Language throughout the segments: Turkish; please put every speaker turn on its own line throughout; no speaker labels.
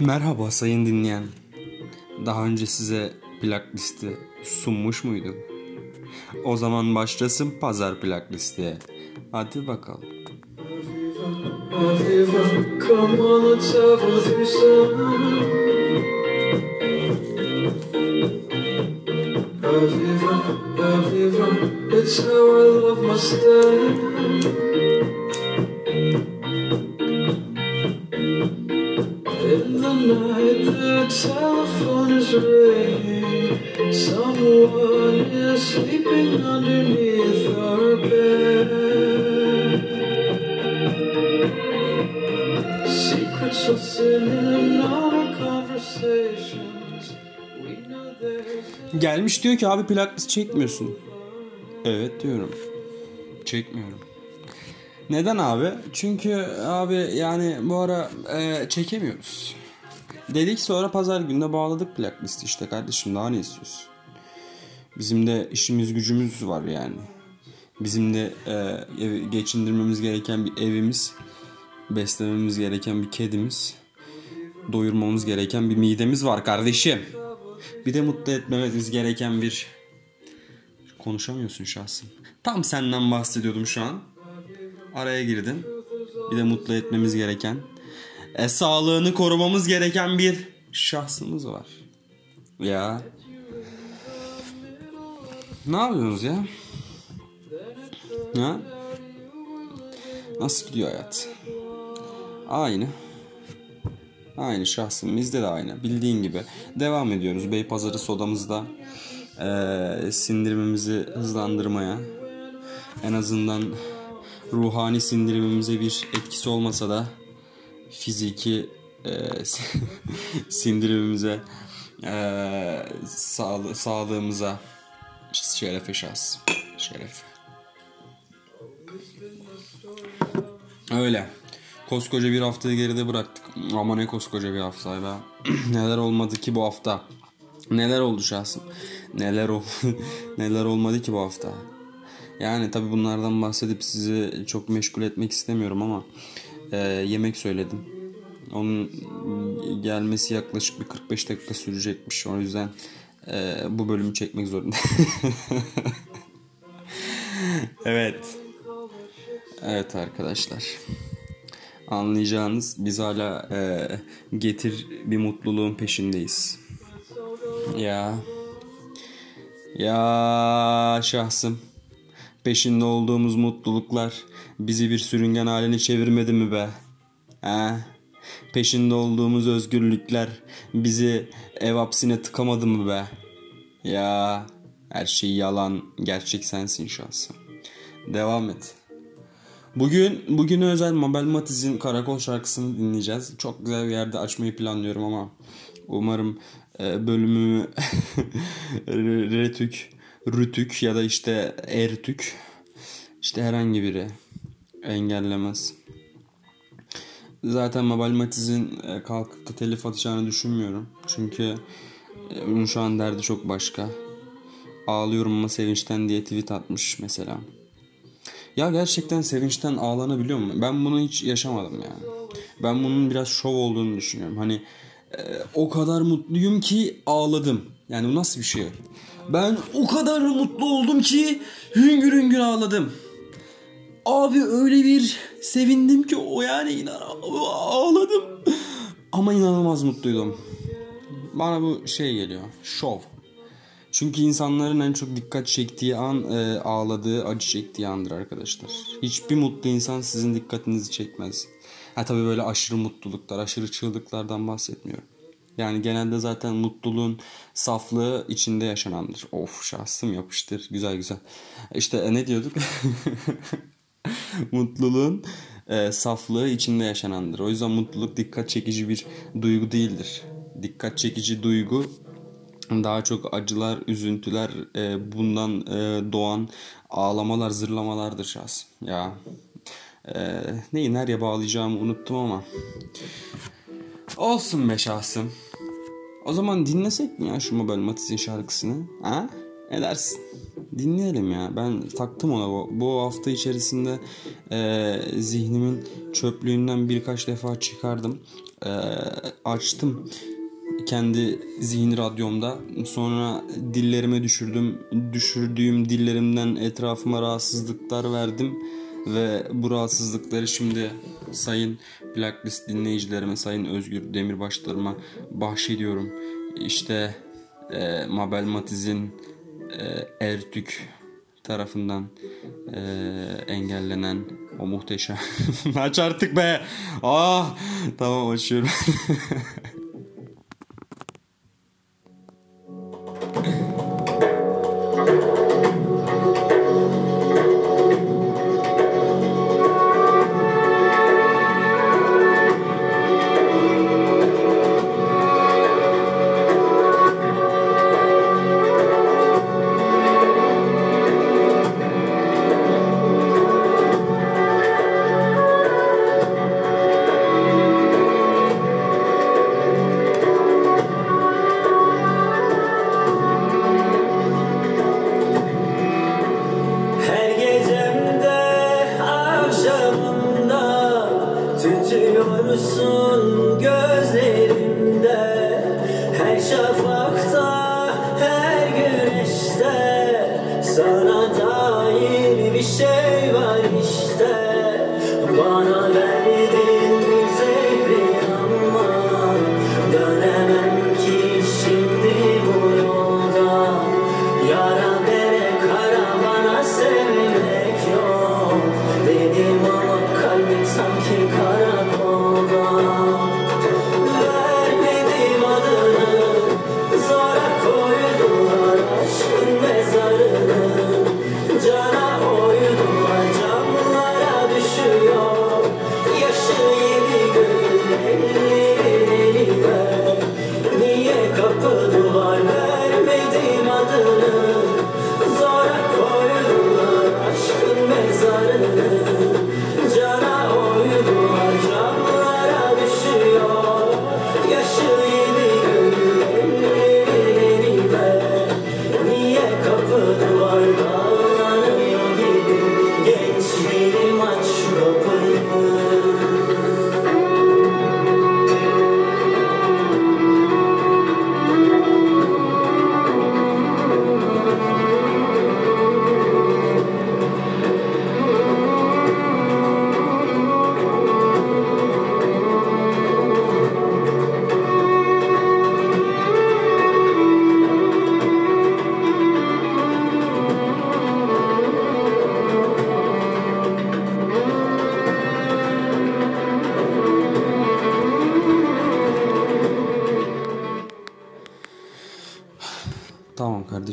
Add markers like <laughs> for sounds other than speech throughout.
Merhaba sayın dinleyen. Daha önce size plak listi sunmuş muydum? O zaman başlasın pazar plak listeye. Hadi bakalım.
Come
Gelmiş diyor ki abi plak listi çekmiyorsun. Evet diyorum. Çekmiyorum. Neden abi? Çünkü abi yani bu ara e, çekemiyoruz. Dedik sonra pazar gününe bağladık plak listi işte kardeşim daha ne istiyorsun? Bizim de işimiz gücümüz var yani. Bizim de e, geçindirmemiz gereken bir evimiz, beslememiz gereken bir kedimiz, doyurmamız gereken bir midemiz var kardeşim. Bir de mutlu etmemiz gereken bir... Konuşamıyorsun şahsım. Tam senden bahsediyordum şu an. Araya girdin. Bir de mutlu etmemiz gereken, e, sağlığını korumamız gereken bir şahsımız var. Ya. Ne yapıyorsunuz ya? Ha? Nasıl gidiyor hayat? Aynı. Aynı şahsım. Bizde de aynı. Bildiğin gibi. Devam ediyoruz. Beypazarı sodamızda eee sindirimimizi hızlandırmaya. En azından ruhani sindirimimize bir etkisi olmasa da fiziki eee, <laughs> sindirimimize eee sağlı- sağlığımıza şerefe şahs. Şeref. Öyle. Koskoca bir haftayı geride bıraktık. Ama ne koskoca bir hafta be. <clears throat> Neler olmadı ki bu hafta. Neler oldu şahsım. Neler ol <laughs> neler olmadı ki bu hafta. Yani tabi bunlardan bahsedip sizi çok meşgul etmek istemiyorum ama e, yemek söyledim. Onun gelmesi yaklaşık bir 45 dakika sürecekmiş. O yüzden e, bu bölümü çekmek zorunda. <laughs> evet. Evet arkadaşlar. Anlayacağınız biz hala e, getir bir mutluluğun peşindeyiz. Ya. Ya şahsım. Peşinde olduğumuz mutluluklar bizi bir sürüngen haline çevirmedi mi be? He? Peşinde olduğumuz özgürlükler bizi ev hapsine tıkamadı mı be? Ya her şey yalan, gerçek sensin şahsım. Devam et. Bugün bugüne özel Mabel Matiz'in Karakol şarkısını dinleyeceğiz. Çok güzel bir yerde açmayı planlıyorum ama umarım e, bölümümü <laughs> Retük, Rütük ya da işte Ertük işte herhangi biri engellemez. Zaten Mabel Matiz'in e, kalkıp da telif atacağını düşünmüyorum. Çünkü e, onun şu an derdi çok başka. Ağlıyorum ama sevinçten diye tweet atmış mesela. Ya gerçekten sevinçten ağlanabiliyor mu? Ben bunu hiç yaşamadım yani. Ben bunun biraz şov olduğunu düşünüyorum. Hani e, o kadar mutluyum ki ağladım. Yani bu nasıl bir şey? Ben o kadar mutlu oldum ki hüngür hüngür ağladım. Abi öyle bir sevindim ki o yani inan ağladım. Ama inanılmaz mutluydum. Bana bu şey geliyor. Şov. Çünkü insanların en çok dikkat çektiği an e, ağladığı, acı çektiği andır arkadaşlar. Hiçbir mutlu insan sizin dikkatinizi çekmez. Ha tabii böyle aşırı mutluluklar, aşırı çığlıklardan bahsetmiyorum. Yani genelde zaten mutluluğun saflığı içinde yaşanandır. Of şahsım yapıştır. Güzel güzel. İşte e, ne diyorduk? <laughs> mutluluğun e, saflığı içinde yaşanandır. O yüzden mutluluk dikkat çekici bir duygu değildir. Dikkat çekici duygu daha çok acılar, üzüntüler, e, bundan e, doğan ağlamalar, zırlamalardır şahsım. Ya e, neyi nereye bağlayacağımı unuttum ama olsun be şahsım. O zaman dinlesek mi ya şu Mobile Matiz'in şarkısını? Ha? Ne dersin? dinleyelim ya. Ben taktım ona bu, bu hafta içerisinde e, zihnimin çöplüğünden birkaç defa çıkardım. E, açtım kendi zihin radyomda. Sonra dillerime düşürdüm. Düşürdüğüm dillerimden etrafıma rahatsızlıklar verdim. Ve bu rahatsızlıkları şimdi sayın Blacklist dinleyicilerime, sayın Özgür Demirbaşlarıma bahşediyorum. İşte e, Mabel Matiz'in e, Ertük tarafından e, engellenen o muhteşem. <laughs> Aç artık be. Ah tamam açıyorum. <laughs>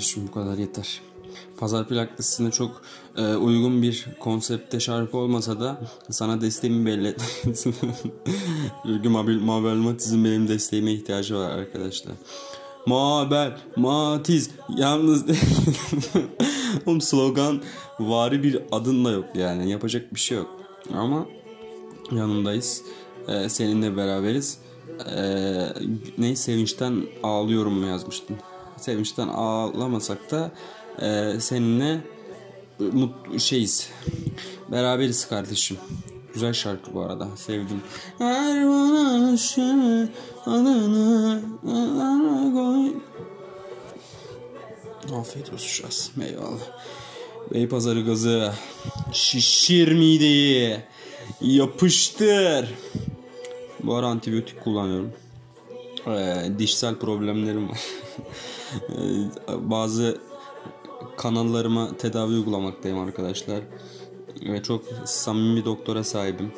Kardeşim bu kadar yeter. Pazar plak çok e, uygun bir konsepte şarkı olmasa da sana desteğimi belli et. Çünkü <laughs> Mabel, Matiz'in benim desteğime ihtiyacı var arkadaşlar. Mabel Matiz yalnız. <laughs> Oğlum slogan vari bir adın da yok yani yapacak bir şey yok. Ama yanındayız. Ee, seninle beraberiz. Ee, ne sevinçten ağlıyorum yazmıştın. Sevinçten ağlamasak da e, seninle mutlu şeyiz. Beraberiz kardeşim. Güzel şarkı bu arada. Sevdim. Bana şu adını adını koy. Afiyet olsun şahs. Eyvallah. Beypazarı gazı. Şişir mideyi. Yapıştır. Bu ara antibiyotik kullanıyorum. Ee, dişsel problemlerim var. <laughs> Bazı kanallarıma tedavi uygulamaktayım arkadaşlar. Ve çok samimi bir doktora sahibim.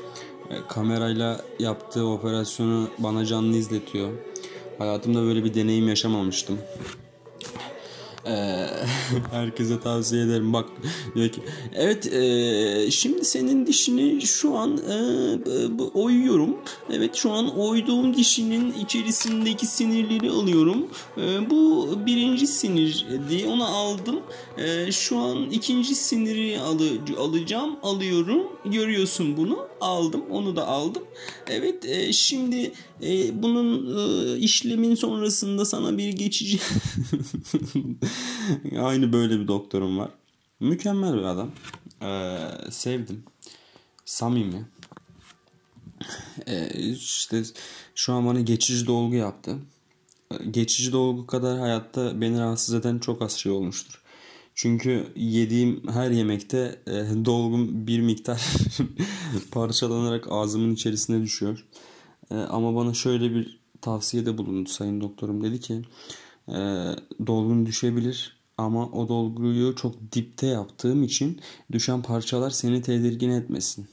Ee, Kamerayla yaptığı operasyonu bana canlı izletiyor. Hayatımda böyle bir deneyim yaşamamıştım. Ee, <laughs> herkese tavsiye ederim. Bak diyor ki evet e, şimdi senin dişini şu an e, e, oyuyorum. Evet şu an oyduğum dişinin içerisindeki sinirleri alıyorum. E, bu birinci sinirdi onu aldım. E, şu an ikinci siniri alı, alacağım alıyorum. Görüyorsun bunu aldım onu da aldım. Evet e, şimdi e, bunun e, işlemin sonrasında sana bir geçici <laughs> <laughs> <laughs> Aynı böyle bir doktorum var. Mükemmel bir adam. Ee, sevdim. Samimi. Ee, işte şu an bana geçici dolgu yaptı. Ee, Geçici dolgu kadar hayatta beni rahatsız eden çok az şey olmuştur. Çünkü yediğim her yemekte e, dolgum bir miktar <laughs> parçalanarak ağzımın içerisine düşüyor. E, ama bana şöyle bir tavsiyede bulundu sayın doktorum. Dedi ki dolgun düşebilir ama o dolguyu çok dipte yaptığım için düşen parçalar seni tedirgin etmesin.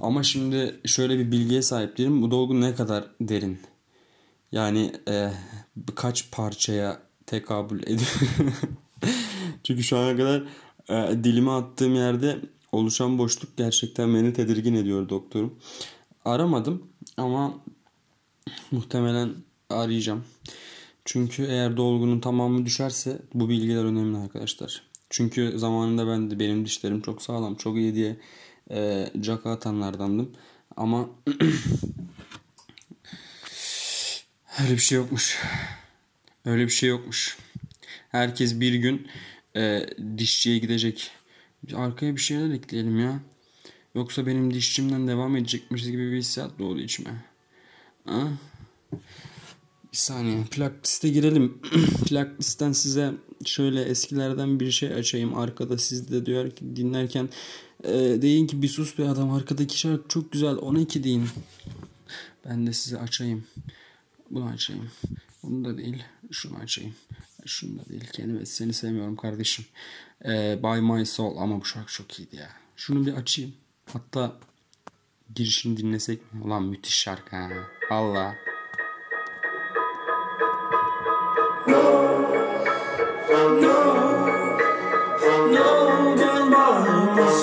Ama şimdi şöyle bir bilgiye sahip değilim. Bu dolgu ne kadar derin? Yani e, kaç parçaya tekabül ediyor? <laughs> Çünkü şu ana kadar e, dilime attığım yerde oluşan boşluk gerçekten beni tedirgin ediyor doktorum. Aramadım ama muhtemelen arayacağım. Çünkü eğer dolgunun tamamı düşerse bu bilgiler önemli arkadaşlar. Çünkü zamanında ben de benim dişlerim çok sağlam, çok iyi diye e, caka atanlardandım. Ama <clears throat> öyle bir şey yokmuş. Öyle bir şey yokmuş. Herkes bir gün e, dişçiye gidecek. Arkaya bir şeyler ekleyelim ya. Yoksa benim dişçimden devam edecekmiş gibi bir hissiyat doğdu içime. Ha? Bir saniye. Plak liste girelim. <clears throat> Plak listen size şöyle eskilerden bir şey açayım. Arkada siz de diyor ki dinlerken e, deyin ki bir sus bir adam. Arkadaki şarkı çok güzel. Ona iki deyin. Ben de size açayım. Bunu açayım. Bunu da değil. Şunu açayım. Şunu da değil. Kendime seni sevmiyorum kardeşim. Ee, By My Soul ama bu şarkı çok iyiydi ya. Şunu bir açayım. Hatta girişini dinlesek mi? Ulan müthiş şarkı ha. Valla.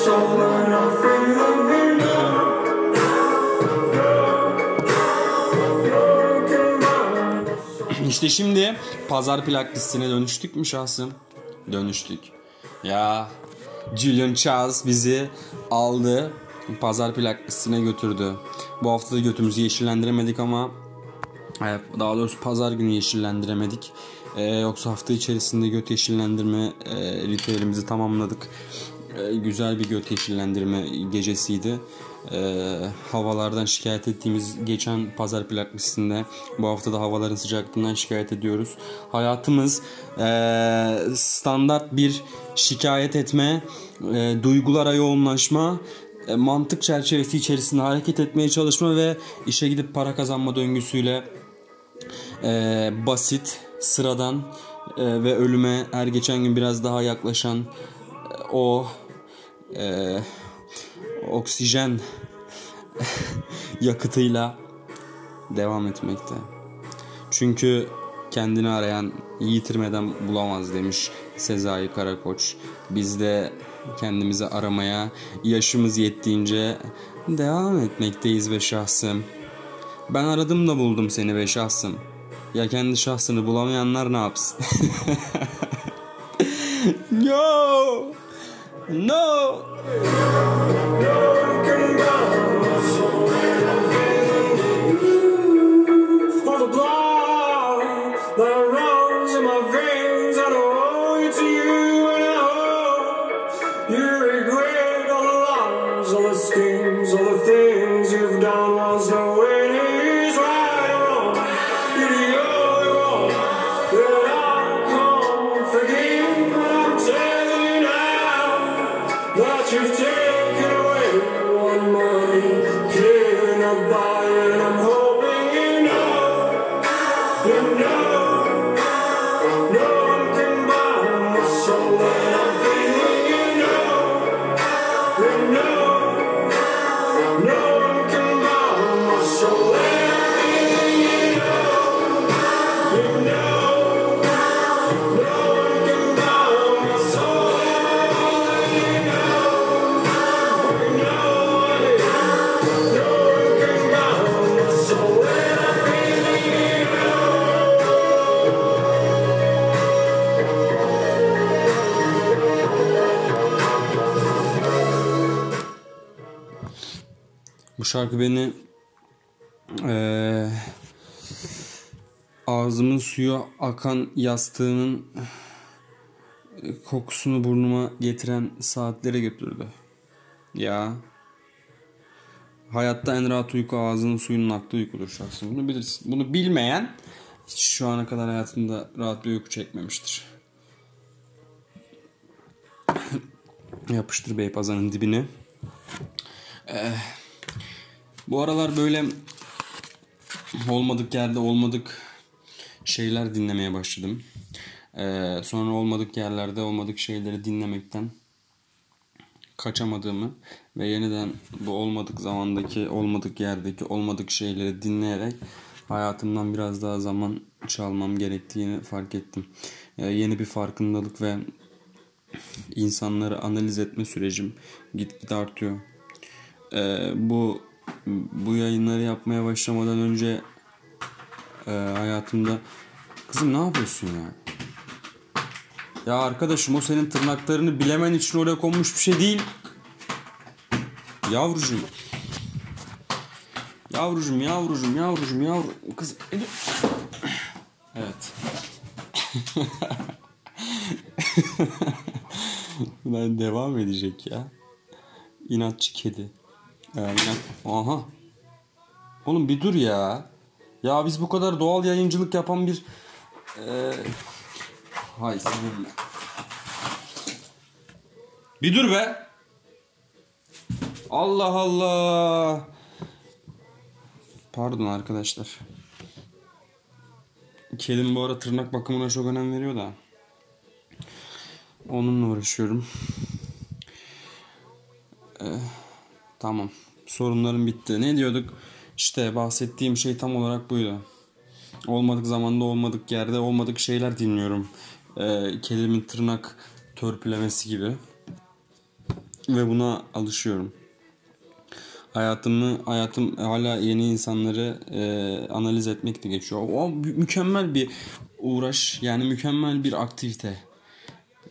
<laughs> İşte şimdi pazar plak listesine dönüştük mü şahsım? Dönüştük. Ya Julian Charles bizi aldı. Pazar plak listesine götürdü. Bu hafta da götümüzü yeşillendiremedik ama Evet, daha doğrusu pazar günü yeşillendiremedik. Ee, yoksa hafta içerisinde göt yeşillendirme e, ritüelimizi tamamladık. Ee, güzel bir göt yeşillendirme gecesiydi. Ee, havalardan şikayet ettiğimiz geçen pazar plak listesinde bu hafta da havaların sıcaklığından şikayet ediyoruz. Hayatımız e, standart bir şikayet etme, e, duygulara yoğunlaşma, e, mantık çerçevesi içerisinde hareket etmeye çalışma ve işe gidip para kazanma döngüsüyle e, basit, sıradan e, ve ölüme her geçen gün biraz daha yaklaşan e, o e, oksijen yakıtıyla devam etmekte. Çünkü kendini arayan yitirmeden bulamaz demiş Sezai Karakoç. Biz de kendimizi aramaya yaşımız yettiğince devam etmekteyiz be şahsım. Ben aradım da buldum seni be şahsım. Ya kendi şahsını bulamayanlar ne yapsın? <laughs> no! No! Şarkı beni eee, ağzımın suyu akan yastığının e, kokusunu burnuma getiren saatlere götürdü. Ya hayatta en rahat uyku ağzının suyunun aktığı uykudur şahsen. Bunu bilirsin. Bunu bilmeyen hiç şu ana kadar hayatında rahat bir uyku çekmemiştir. <coughs> Yapıştır Beypazarı'nın dibine. Ee, bu aralar böyle olmadık yerde olmadık şeyler dinlemeye başladım. Ee, sonra olmadık yerlerde olmadık şeyleri dinlemekten kaçamadığımı ve yeniden bu olmadık zamandaki, olmadık yerdeki, olmadık şeyleri dinleyerek hayatımdan biraz daha zaman çalmam gerektiğini fark ettim. Ee, yeni bir farkındalık ve insanları analiz etme sürecim gitgide artıyor. Ee, bu bu yayınları yapmaya başlamadan önce e, hayatımda kızım ne yapıyorsun ya? Ya arkadaşım o senin tırnaklarını bilemen için oraya konmuş bir şey değil. Yavrucuğum. Yavrucuğum, yavrucuğum, yavrucuğum, yavru... Kız... Evet. <laughs> Ben devam edecek ya. İnatçı kedi. Yani inat... Aha. Oğlum bir dur ya. Ya biz bu kadar doğal yayıncılık yapan bir... Ee... Hay seninle. Bir dur be. Allah Allah. Pardon arkadaşlar. Kedim bu ara tırnak bakımına çok önem veriyor da. Onunla uğraşıyorum. Ee, tamam. Sorunlarım bitti. Ne diyorduk? İşte bahsettiğim şey tam olarak buydu. Olmadık zamanda olmadık yerde olmadık şeyler dinliyorum. Ee, kedimin tırnak törpülemesi gibi. Ve buna alışıyorum. Hayatımı, hayatım hala yeni insanları e, analiz etmekle geçiyor. O mü- mükemmel bir uğraş, yani mükemmel bir aktivite.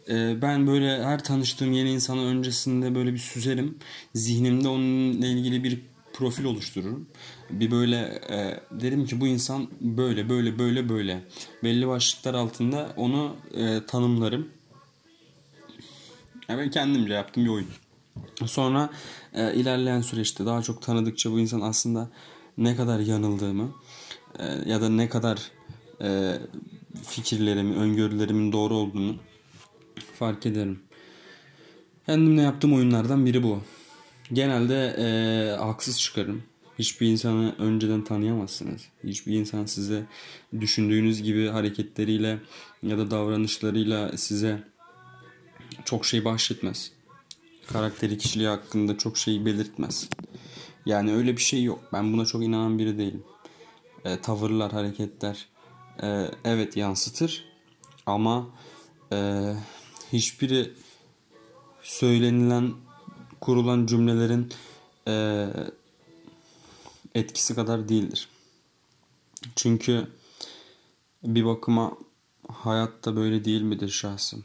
E, ben böyle her tanıştığım yeni insanı öncesinde böyle bir süzerim. Zihnimde onunla ilgili bir profil oluştururum. Bir böyle e, derim ki bu insan böyle böyle böyle böyle. Belli başlıklar altında onu e, tanımlarım. Yani ben kendimce yaptığım bir oyun. Sonra e, ilerleyen süreçte daha çok tanıdıkça bu insan aslında ne kadar yanıldığımı e, ya da ne kadar e, fikirlerimin, öngörülerimin doğru olduğunu fark ederim. Kendimle yaptığım oyunlardan biri bu. Genelde e, haksız çıkarım. Hiçbir insanı önceden tanıyamazsınız. Hiçbir insan size düşündüğünüz gibi hareketleriyle ya da davranışlarıyla size çok şey bahşetmez. Karakteri kişiliği hakkında çok şey belirtmez. Yani öyle bir şey yok. Ben buna çok inanan biri değilim. E, tavırlar, hareketler e, evet yansıtır ama e, hiçbiri söylenilen, kurulan cümlelerin e, etkisi kadar değildir. Çünkü bir bakıma hayatta böyle değil midir şahsım?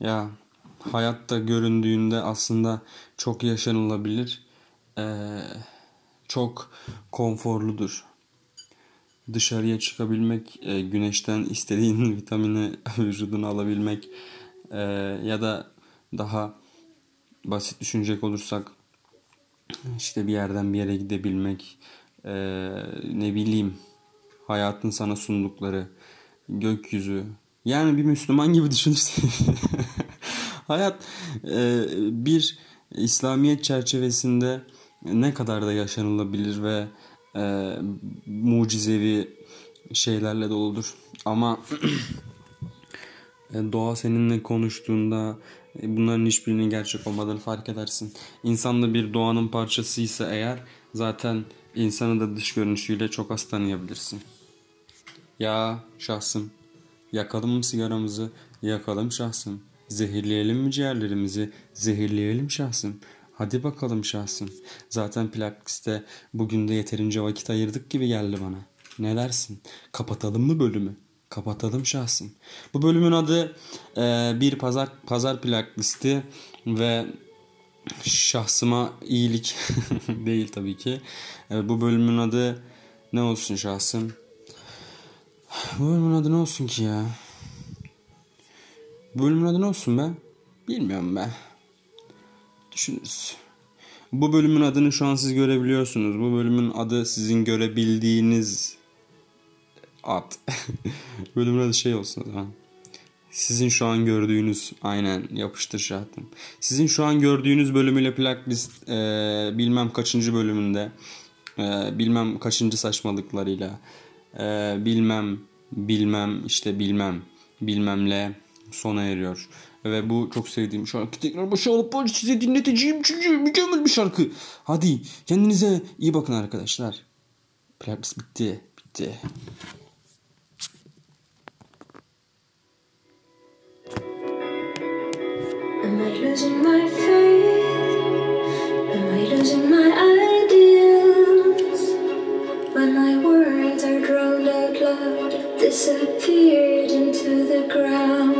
Ya hayatta göründüğünde aslında çok yaşanılabilir, ee, çok konforludur. Dışarıya çıkabilmek, e, güneşten istediğin <laughs> vitamini vücuduna alabilmek e, ya da daha basit düşünecek olursak işte bir yerden bir yere gidebilmek, e, ne bileyim hayatın sana sundukları, gökyüzü. Yani bir Müslüman gibi düşünürsen <laughs> hayat e, bir İslamiyet çerçevesinde ne kadar da yaşanılabilir ve e, mucizevi şeylerle doludur. Ama <clears throat> doğa seninle konuştuğunda e, bunların hiçbirinin gerçek olmadığını fark edersin. İnsan da bir doğanın parçasıysa eğer zaten insanı da dış görünüşüyle çok az tanıyabilirsin. Ya şahsım yakalım mı sigaramızı yakalım şahsım. Zehirleyelim mi ciğerlerimizi zehirleyelim şahsım. Hadi bakalım şahsım. Zaten playliste bugün de yeterince vakit ayırdık gibi geldi bana. Ne dersin? Kapatalım mı bölümü? Kapatalım şahsım. Bu bölümün adı e, bir pazar pazar playlisti ve şahsıma iyilik <laughs> değil tabii ki. E, bu bölümün adı ne olsun şahsım? Bu bölümün adı ne olsun ki ya? Bu bölümün adı ne olsun be? Bilmiyorum be. Düşünürüz. Bu bölümün adını şu an siz görebiliyorsunuz. Bu bölümün adı sizin görebildiğiniz ad. <laughs> bölümün adı şey olsun o zaman. Sizin şu an gördüğünüz aynen yapıştır şahtım. Sizin şu an gördüğünüz bölümüyle playlist e, bilmem kaçıncı bölümünde e, bilmem kaçıncı saçmalıklarıyla e, bilmem bilmem işte bilmem bilmemle sona eriyor. Ve bu çok sevdiğim şarkı tekrar başa alıp size dinleteceğim çünkü mükemmel bir şarkı. Hadi kendinize iyi bakın arkadaşlar. Playlist bitti. Bitti.
Am I losing my faith? Am I losing my ideals? When my words are drowned out loud, disappeared into the ground.